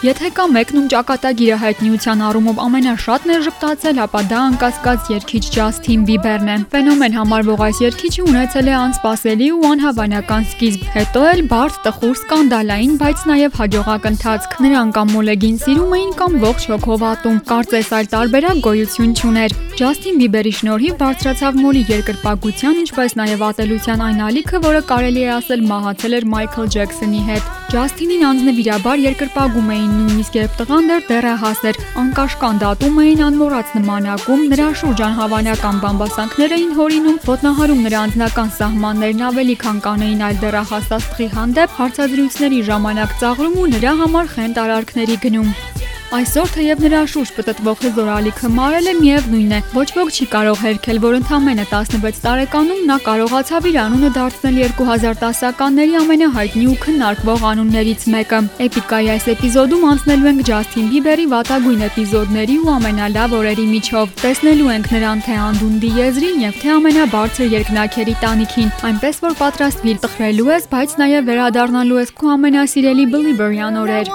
Եթե կա մեկն ում ճակատագիրը հայտնիության առումով ամենաշատն է ժպտացել, ապա դա անկասկած երգիչ Ջասթին Բիբերն է։ Ֆենոմեն համարվող այս երգիչը ունեցել է անսպասելի ու անհավանական սկիզբ, հետո էլ բարդ, տխուր, սկանդալային, բայց նաև հաջողակ ընթացք։ Նրան կամ մոլեգին սիրում էին կամ ողջ հոգով ատում։ Կարծես այլ տարբերակ գոյություն չուներ։ Ջասթին Բիբերի շնորհիվ բարձրացավ մոլի երկրպագության, ինչպես նաև ատելության այն ալիքը, որը կարելի է ասել մահացել էր Մայքլ Ջեքսոնի հետ։ Ջասթինին անձնվիրաբար երկրպագում էին նույնիսկ երբ տղան դեռ դեռահաս էր, անկաշկան դատում էին անմոռաց նմանակում, նրա շուրջ անհավանական բամբասանքներ էին հորինում, ոտնահարում նրա անձնական սահմաններն ավելի քան կանեին այլ դեռահաս աստղի հանդեպ, հարցադրույցների ժամանակ ծաղրում ու նրա համար խենթ արարքների գնում։ Այսօր թեև նրա շուրջ պտտվող հզոր ալիքը մարել է, ոչ ոք չի կարող հերքել, որ ընդամենը 16 տարեկանում նա կարողացավ իր անունը դարձնել 2010-ականների ամենահայտնի ու քննարկվող անուններից մեկը։ Էպիկայի այս էպիզոդում անցնելու ենք Ջասթին Բիբերի վատագույն էպիզոդների ու ամենալավ օրերի միջով։ Տեսնելու ենք նրան թե անդունդի եզրին եւ թե ամենաբարձր երկնաքերի տանիքին, այնպես որ պատրաստվիր տխրելու ես, բայց նաեւ վերադառնալու ես քո ամենասիրելի Believer-յան օրեր։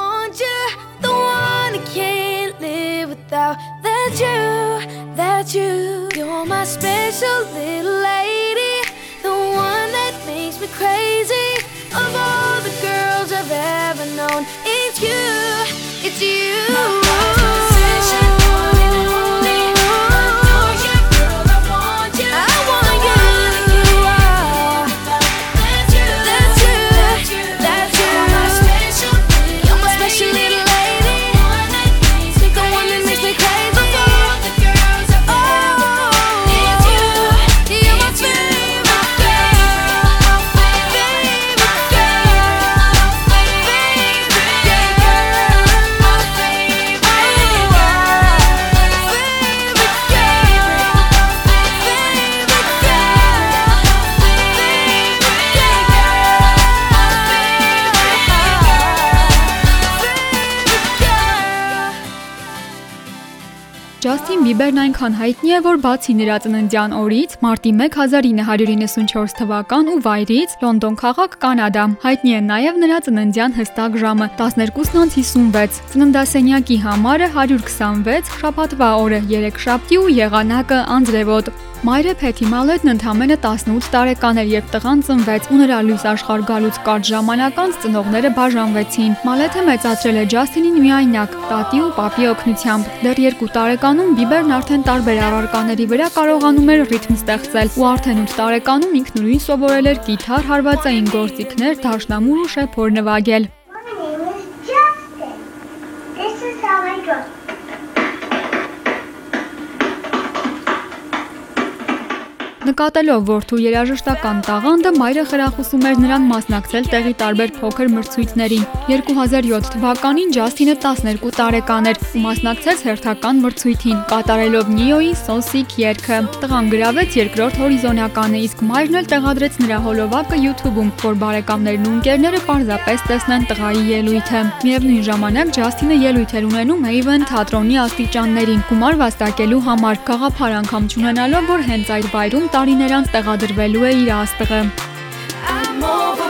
without that you, that you. You're my special little lady, the one that makes me crazy. Of all the girls I've ever known, it's you, it's you. Այնքան հայտնի է, որ բացի նրա ծննդյան օրից, մարտի 1 1994 թվական ու վայրից, Լոնդոն քաղաք, Կանադա, հայտնի է նաև նրա ծննդյան հստակ ժամը՝ 12:56, ծննդասենյակի համարը 126, շաբաթվա օրը 3 շաբթի ու եղանակը անձրևոտ։ Մայրը Փեթի Մալետն ընդամենը 18 տարեկան էր, երբ տղան ծնվեց ու նրա լույս աշխարհ գալուց կարճ ժամանակ անց ծնողները բաժանվեցին։ Մալեթը մեծացրել է Ջասթինին միայնակ, տատի ու պապի օգնությամբ։ Դեռ 2 տարեկանում Բիբերն արդեն տարբեր առարկաների վրա կարողանում էր ռիթմ ստեղծել ու արդեն 8 տարեկանում ինքնուրույն սովորել էր կիթառ, հարվածային գործիքներ, դաշնամուր ու շեփոր նվագել։ Նկատելով որդու երաժշտական տաղանդը, մայրը խրախուսում էր նրան մասնակցել տեղի տարբեր փոքր մրցույթներին։ 2007 թվականին Ջասթինը 12 տարեկան էր ու մասնակցեց հերթական մրցույթին, կատարելով Նիոյի Սոսիկ երգը։ Տղան գրավեց երկրորդ հորիզոնականը, իսկ մայրն էլ տեղադրեց նրա հոլովակը YouTube-ում, որ բարեկամներն ու ընկերները պարզապես տեսնեն տղայի ելույթը։ Միևնույն ժամանակ Ջասթինը ելույթ էր ունենում Haven թատրոնի աստիճաններին գումար վաստակելու համար, գաղափար անգամ չունենալով, որ հենց այդ վայրում տարիներ անց տեղադրվելու է իր աստղը։ supposed to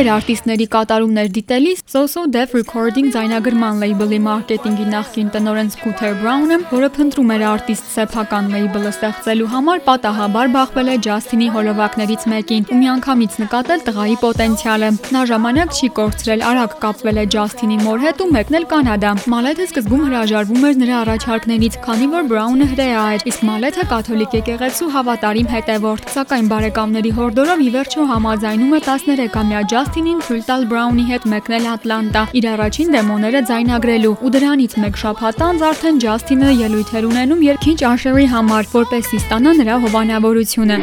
տարբեր արտիստների կատարումներ դիտելիս So-So Def Recording ձայնագրման լեյբլի մարքեթինգի նախկին տնօրեն Scooter Brown-ը, որը փնտրում էր արտիստ սեփական լեյբլը ստեղծելու համար, պատահաբար բախվել է Ջասթինի հոլովակներից մեկին ու միանգամից նկատել տղայի պոտենցիալը։ Նա ժամանակ չի կորցրել, արագ կապվել է Ջասթինի մոր հետ ու մեկնել Կանադա։ Մալեթը սկզբում հրաժարվում էր նրա առաջարկներից, քանի որ Brown-ը հրեա էր, իսկ Մալեթը կաթոլիկ եկեղեցու հավատարիմ հետևորդ։ Սակայն բարեկամների հորդորով ի վերջո համաձայնում է 13-ամյա Ջասթինին թույլ տալ Brown-ի հետ մեկնել Ատլանտա իր առաջին դեմոները ձայնագրելու ու դրանից մեկ շաբաթ անց արդեն Ջասթինը ելույթեր ունենում երկինչ Asher-ի համար, որպեսզի ստանա նրա հովանավորությունը։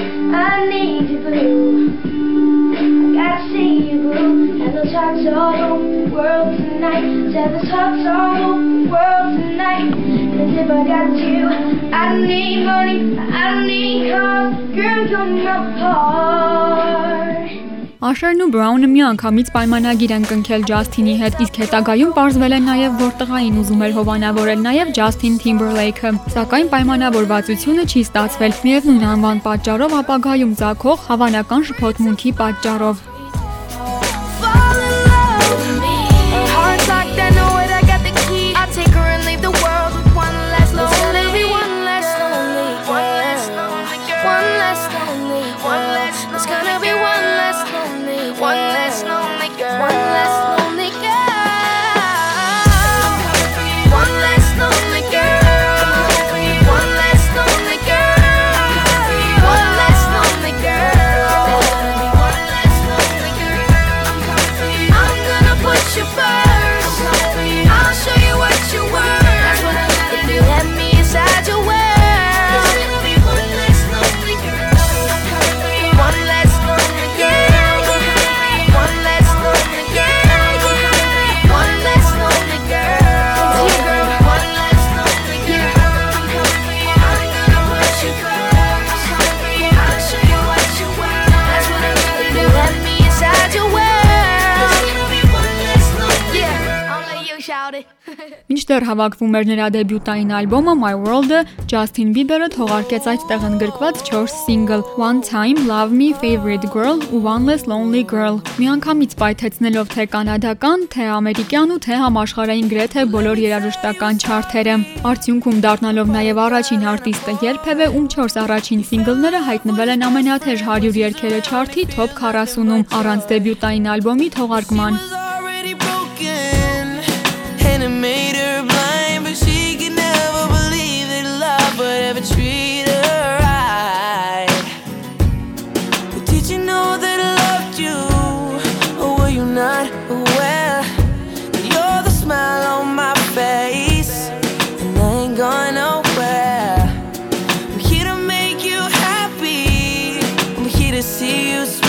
hearts all the world tonight. Those hearts all the world tonight. And if I got you, I don't need money, I don't need cars. Girl, you're my heart. Աշերն ու Բրաունը միանգամից պայմանագիր են կնքել Ջասթինի հետ, իսկ հետագայում պարզվել է նաև, որ տղային ուզում էր հովանավորել նաև Ջասթին Թիմբերլեյքը։ Սակայն պայմանավորվածությունը չի ստացվել, միևնույն անվան պատճառով ապագայում ցակող հավանական շփոթմունքի պատճառով։ Մինչդեռ հավաքվում էր նրա դեբյուտային ալբոմը My World-ը, Justin Bieber-ը թողարկեց այդտեղ ընդգրկված 4 սինգլ՝ One Time, Love Me, Favorite Girl ու One Less Lonely Girl։ Միանգամից պայթեցնելով թե կանադական, թե ամերիկյան ու թե համաշխարհային գրեթե բոլոր երաժշտական չարթերը։ Արդյունքում դառնալով նաև առաջին արտիստը երբևէ ում 4 առաջին սինգլները հայտնվել են ամենաթեժ 100 երգերը չարթի top 40-ում առանց դեբյուտային ալբոմի թողարկման։ to see you smile.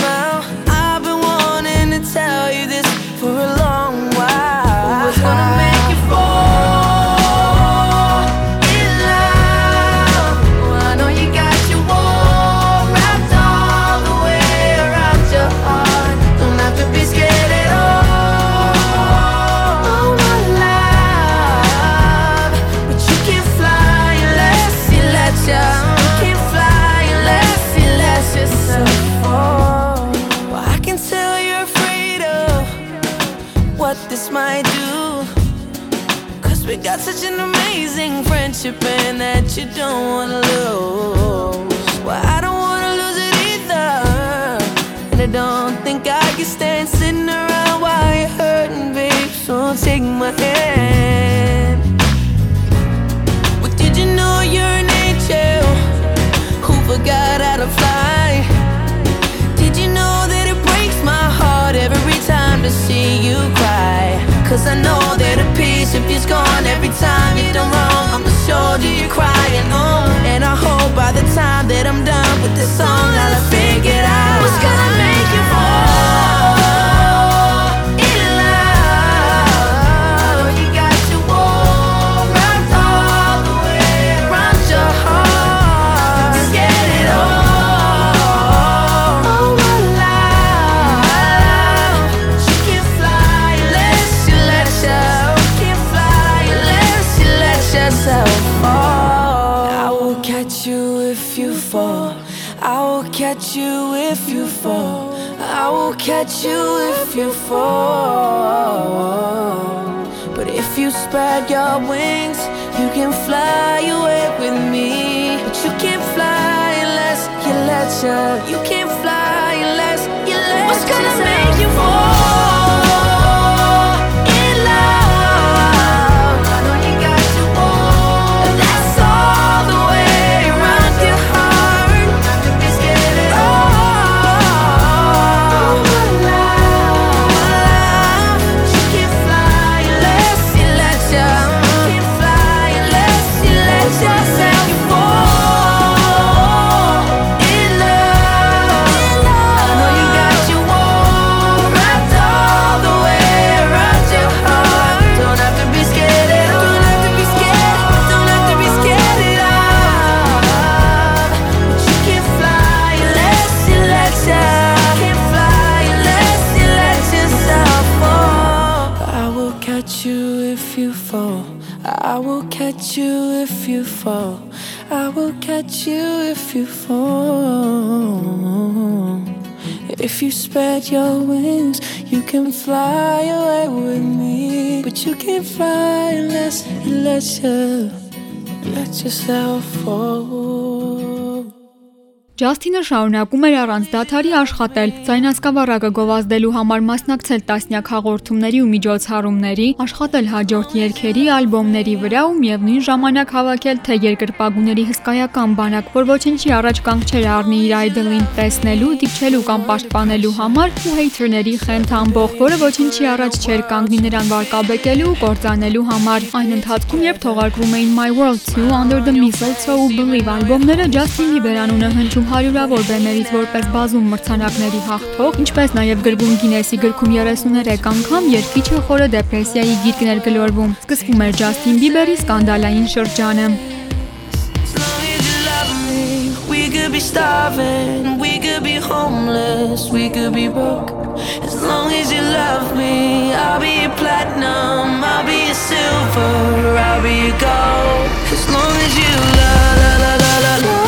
And that you don't wanna lose. Well, I don't wanna lose it either. And I don't think I can stand sitting around while you're hurting, babe. So take my hand. But did you know you're an angel who forgot how to fly? Did you know that it breaks my heart every time to see you cry? Cause I know that a piece of you's gone every time you done wrong. On the shoulder you're crying on. And I hope by the time that I'm done with this song I'll have figured out What's gonna make you fall catch you if you fall. But if you spread your wings, you can fly away with me. But you can't fly unless you let you. You can't fly unless you let What's gonna yourself make you fall you if you fall. If you spread your wings, you can fly away with me. But you can't fly unless let you let yourself fall. Ջասթինը շարունակում էր առանց դադարի աշխատել, ձայնասկավառակը գովազդելու համար մասնակցել տասնյակ հաղորդումների ու միջոցառումների, աշխատել հաջորդ երգերի, ալբոմների վրա ու միևնույն ժամանակ հավաքել թե երկրպագուների հսկայական բանակ, որ ոչինչի առաջ կանգ չէր առնի իր այդլին տեսնելու, դիպչելու կամ պաշտպանելու համար ու հեյթերների խենթ ամբողջ, որը ոչինչի առաջ չէր կանգնի նրան վարկաբեկելու ու կործանելու համար։ Այն ընթացքում, երբ թողարկվում էին My World 2, Under the Mistletoe ու Believe ալբոմները, Ջասթին Բիբեր անունը հնչում հարյուրավոր բեմերից որպես բազում մրցանակների հաղթող, ինչպես նաև գրվում Գինեսի գրքում 33 անգամ երկիչը խորը դեպրեսիայի գիրկներ գլորվում։ Սկսվում էր Ջասթին Բիբերի սկանդալային շրջանը։ be starving, we could be homeless, we could be broke. As long as you love me, I'll be your platinum, I'll be your silver, I'll be your gold. As long as you love, la la la la la.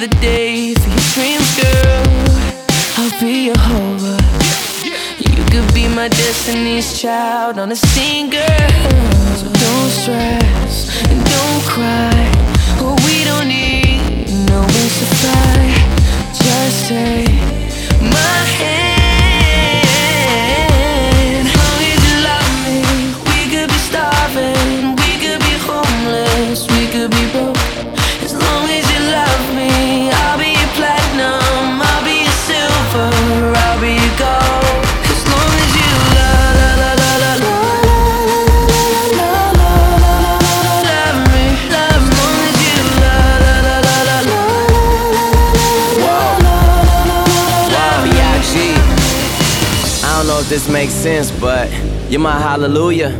The day for your dreams, girl. I'll be your hover. You could be my destiny's child on a girl. So don't stress and don't cry. Oh, we don't need no to fly. Just take my hand. Makes sense, but you're my hallelujah.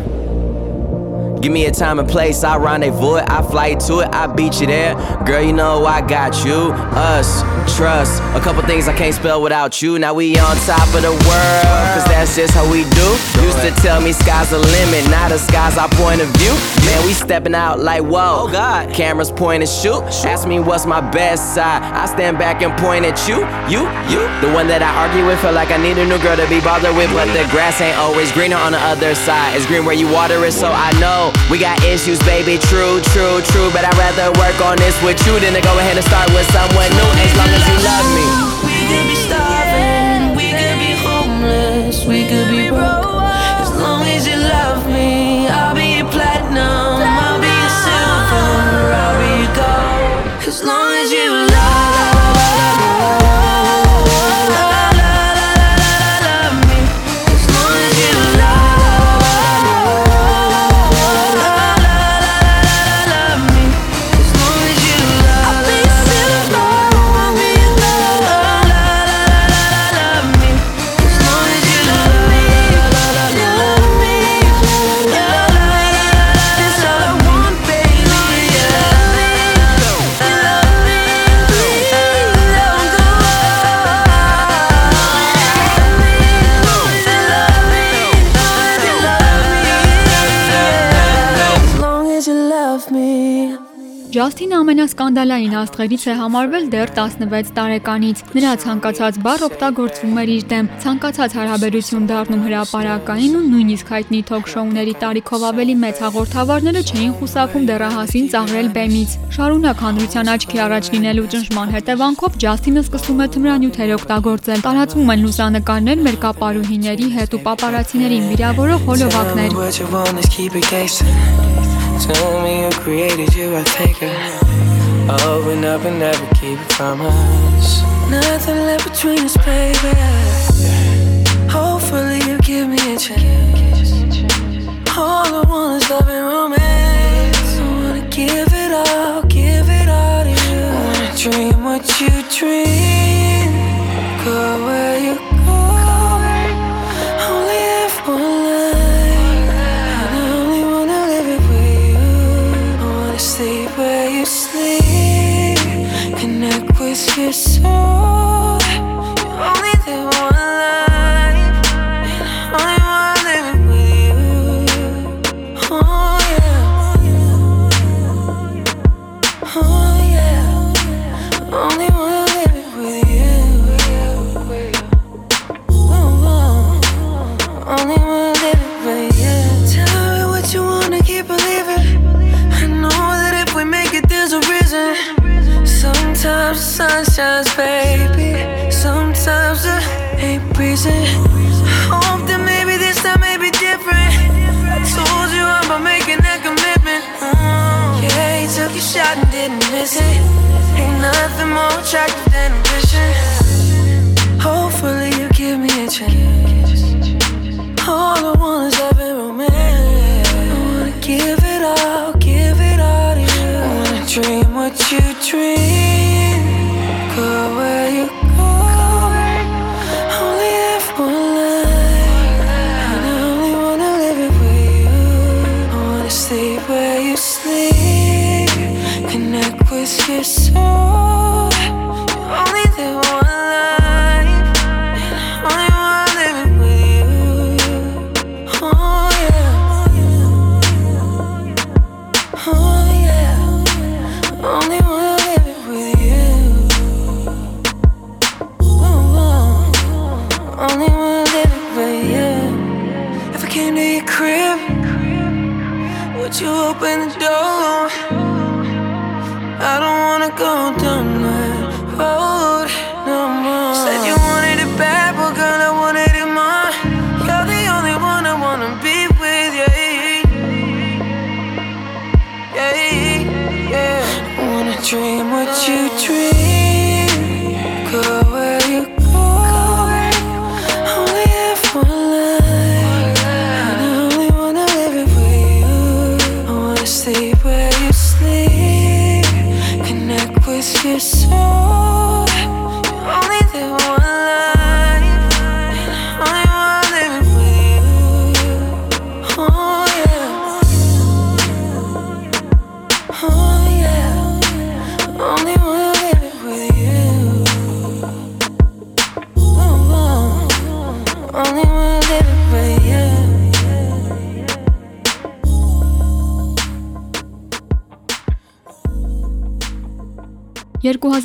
Give me a time and place, I rendezvous it, I fly to it, I beat you there. Girl, you know I got you, us, trust. A couple things I can't spell without you. Now we on top of the world, cause that's just how we do. Used to tell me sky's the limit, now the sky's our point of view. Man, we stepping out like whoa. Oh God, cameras point and shoot. Ask me what's my best side. I stand back and point at you, you, you. The one that I argue with, feel like I need a new girl to be bothered with, but the grass ain't always greener on the other side. It's green where you water it, so I know we got issues, baby. True, true, true. But I'd rather work on this with you than to go ahead and start with someone new. As long as you love me. We could be starving, we could be homeless, we could Ջասթինը ամենասկանդալային աստղերից է համարվել դեռ 16 տարեկանից։ Նրա ցանկացած բառ օգտագործվում էր իր դեմ, ցանկացած հարաբերություն դառնում հրապարակային ու նույնիսկ հայտնի թոք-շոուների տարիքով ավելի մեծ հաղորդավարները չէին խուսափում դեռահասին ծաղրել բեմից։ Շարունակ հանրության աչքի առաջ լինելու ճնշման հետևանքով Ջասթինը սկսում է թմրանյութեր օգտագործել։ Տարածվում են լուսանկարներ մեր կապարուհիների հետ ու պապարացիներին վիրավորող հոլովակներ։ Tell me who created you, I take her. Open up and never keep it from us. Nothing left between us, baby. Hopefully, you give me a chance. All I want is love and romance. I wanna give it all, give it all to you. I wanna dream what you dream. Go where you sleep, connect with your soul. Would you open the door? I don't wanna go down that road oh.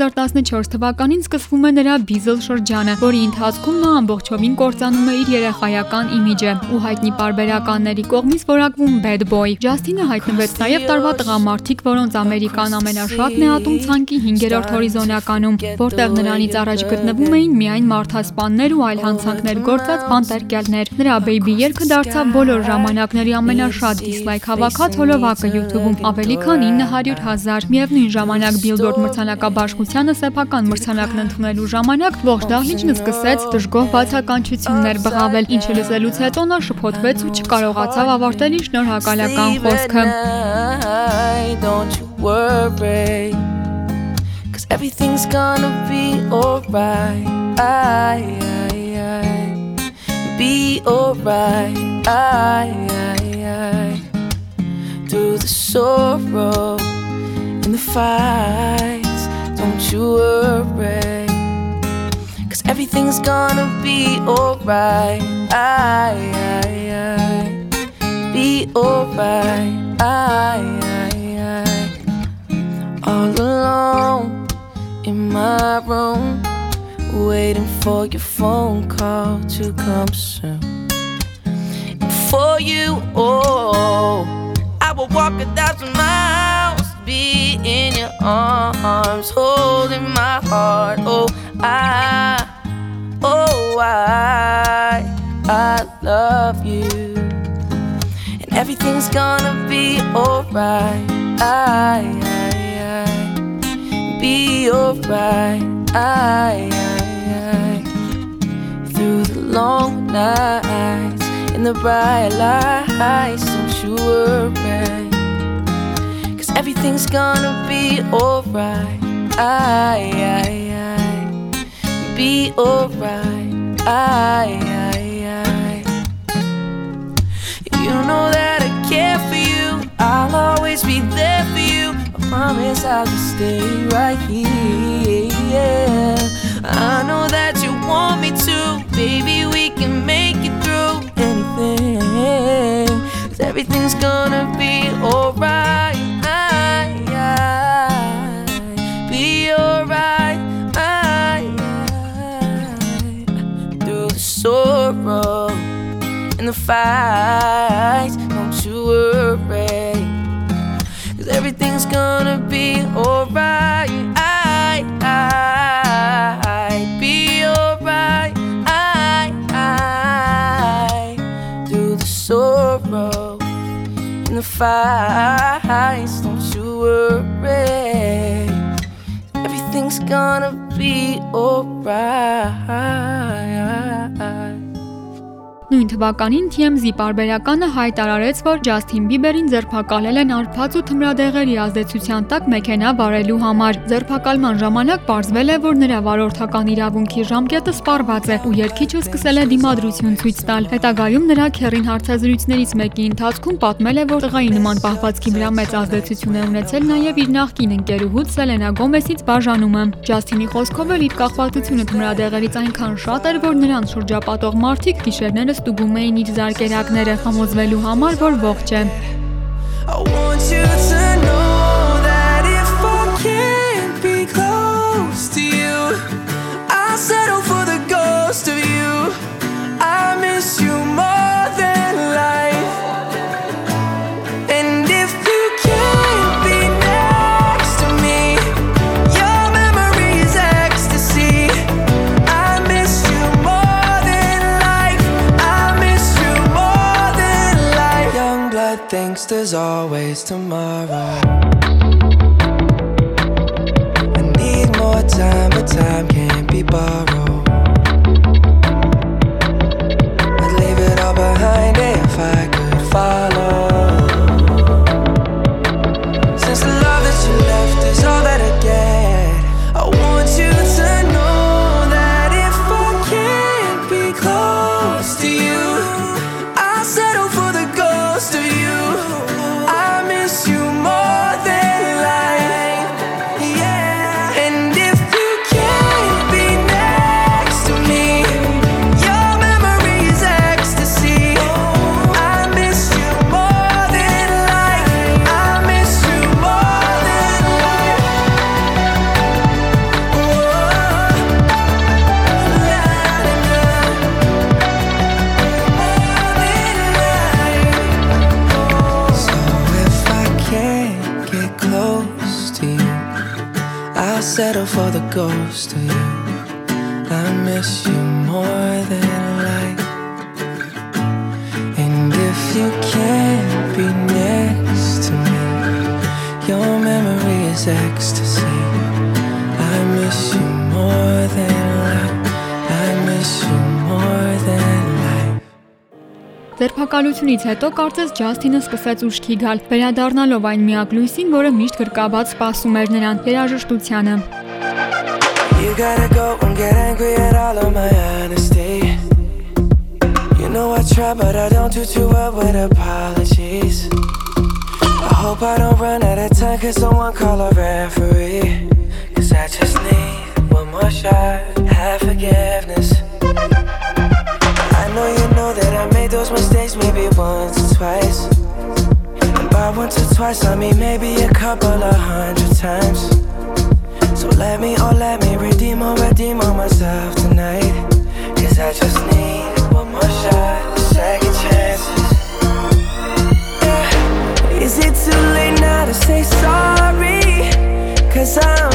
Dört 2014 թվականին սկսվում է նրա Beatle շրջանը, որի ընթացքում նա ամբողջովին կործանում է իր երեխայական իմիջը ու հայտնի պարբերականների կողմից որակվում bad boy։ Ջասթինը հայտնվեց նաև տարվա տղամարդիկ, որոնց Ամերիկան ամենաշատն է ատում ցանկի 5-րդ հորիզոնականում, որտեղ նրանից առաջ գտնվում էին միայն մարդասպաններ ու այլ հանցանքներ գործած բանտարկյալներ։ Նրա Baby երգը դարձավ բոլոր ժամանակների ամենաշատ դիսլայք հավաքած հոլովակը YouTube-ում, ավելի քան 900 հազար։ Միևնույն ժամանակ Billboard մրցանակաբաշխությանը սեփական մրցանակն ընդունելու ժամանակ ողջ դահլիճն սկսեց դժգոհ բացականչություններ բղավել, ինչը լսելուց հետո նա շփոթվեց ու չկարողացավ ավարտել իր շնորհակալական խոսքը։. Cause everything's gonna be alright. I, I, I, be alright. I, I, I, through the sorrow and the fights. don't you worry. Cause everything's gonna be alright. Be alright. All alone in my room, waiting for your phone call to come soon. And for you, oh, I will walk a thousand miles be in your arms, holding my heart. Oh, I, oh, I, I love you, and everything's gonna be alright. I, I, I, be alright. I, I, I, through the long nights in the bright lights, don't you worry. Everything's gonna be alright. I, I, I, be alright. I, I, I, you know that I care for you. I'll always be there for you. I promise I'll just stay right here. I know that you want me to, baby. We can make it through anything. Cause everything's gonna be alright. Fights, don't you worry. Cause everything's gonna be alright. I, I, I, be alright. I, I, through the sorrow and the fights, don't you worry. Everything's gonna be alright. Թվականին TMZ պարբերականը հայտարարեց, որ Ջասթին Բիբերին ձերբակալել են արփած ու թմրադեղերի ազդեցության տակ մեքենա վարելու համար։ Ձերբակալման ժամանակ ողջվել է, որ նրա վարորդական իրավունքի ժամկետը սպառված է ու երգիչը սկսել է դիմադրություն ցույց տալ։ Հետագայում նրա քերին հարցազրույցներից մեկի ընթացքում պատմել է, որ տղայի նման պահվածքի վրա մեծ ազդեցություն է ունեցել նաև իր նախկին ընկերուհուց Սելենա Գոմեսից բաժանումը։ Ջասթինի խոսքով էլ իր կախվածությունը թմրադեղերից այնքան շատ էր, որ նրան շրջապատող մարդիկ գիշերները ստուգում էին իր զարկերակները, համոզվելու համար, որ ողջ է։ I want you to know thinks there's always tomorrow. The ghost of you. I miss you more than life. And if you can't be next to me, your memory is ecstasy. I miss you more than life. I miss you more than. Ձերբակալությունից հետո կարծես Ջասթինը սկսեց ուշքի գալ, վերադառնալով այն միակ լույսին, որը միշտ գրկաբաց սպասում էր նրան երաժշտությանը։ Gotta go and get angry at all of my honesty. You know I try, but I don't do too well with apologies. I hope I don't run out of time, cause someone call a referee. Cause I just need one more shot, have forgiveness. I know you know that I made those mistakes maybe once or twice. And by once or twice, I mean maybe a couple of hundred times. So let me, oh let me redeem or redeem on myself tonight Cause I just need one more shot, second chances yeah. Is it too late now to say sorry? Cause I'm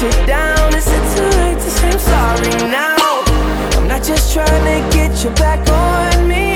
trying to it to say I'm sorry now. I'm not just tryna get you back on me.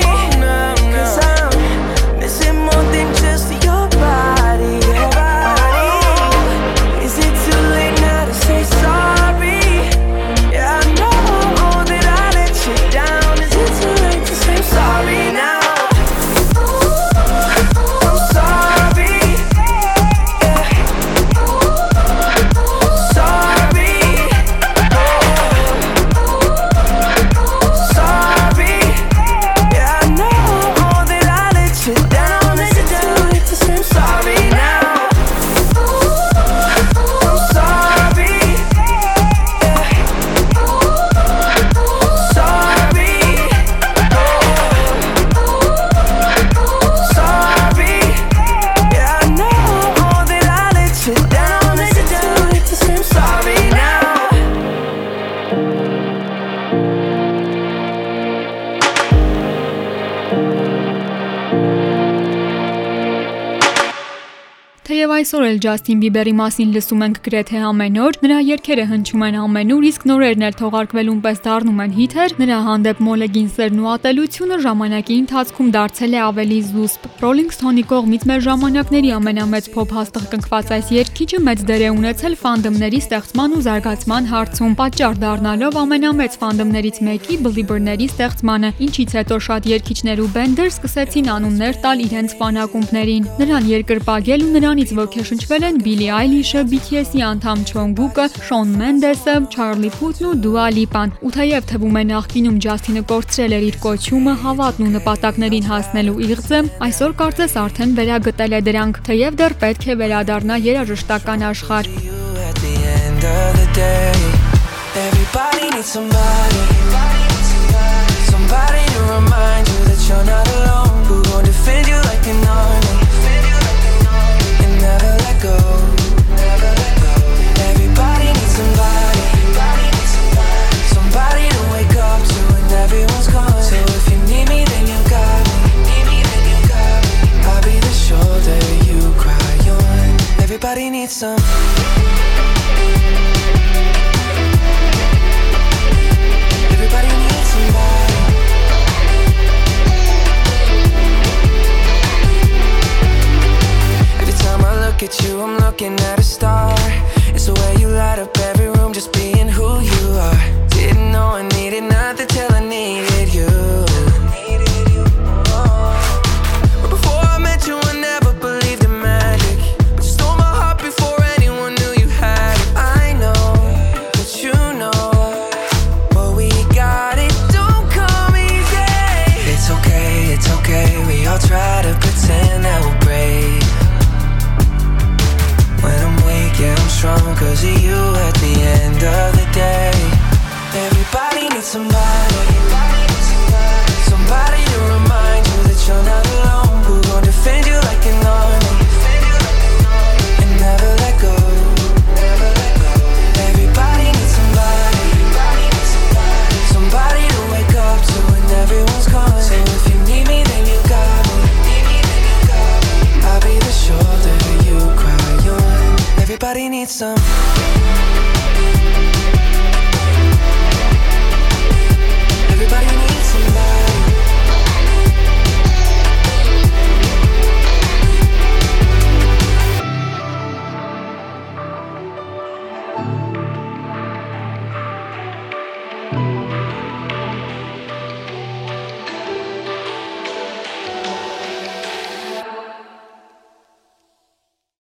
Էլ Ջասթին Բիբերի մասին լսում ենք գրեթե ամեն օր, նրա երգերը հնչում են ամենուր, իսկ նորերն էլ թողարկվելուն պես դառնում են հիթեր, նրա հանդեպ մոլեգին սերն ու ատելությունը ժամանակի ընթացքում դարձել է ավելի զուսպ։ Rolling Stone-ի կողմից մեր ժամանակների ամենամեծ փոփ հաստղ կնքված այս երգիչը մեծ դեր է ունեցել ֆանդոմների ստեղծման ու զարգացման հարցում, պատճառ դառնալով ամենամեծ ֆանդոմներից մեկի Belieber-ների ստեղծմանը, ինչից հետո շատ երգիչներ ու բենդեր սկսեցին անուններ տալ իրենց ֆանակումբներին։ Նրան երկրպագել ու նրանից ոգեշնչվել են Billie Eilish-ը, BTS-ի անդամ Չոնգուկը, Շոն Մենդեսը, Չարլի Փութն ու Dua Lipa-ն։ Ու թեև թվում է նախկինում Ջասթինը կորցրել էր իր կոչումը, հավատն ու նպատակներին հասնելու իղձը, այսօր կարծես արդեն վերագտել է դրանք, թեև դեռ պետք է վերադառնա երաժշտական աշխարհ։. Everybody needs somebody. Somebody to remind you that you're not alone. Who gon' defend you like an army. cause of you at the end of the day. Everybody needs somebody.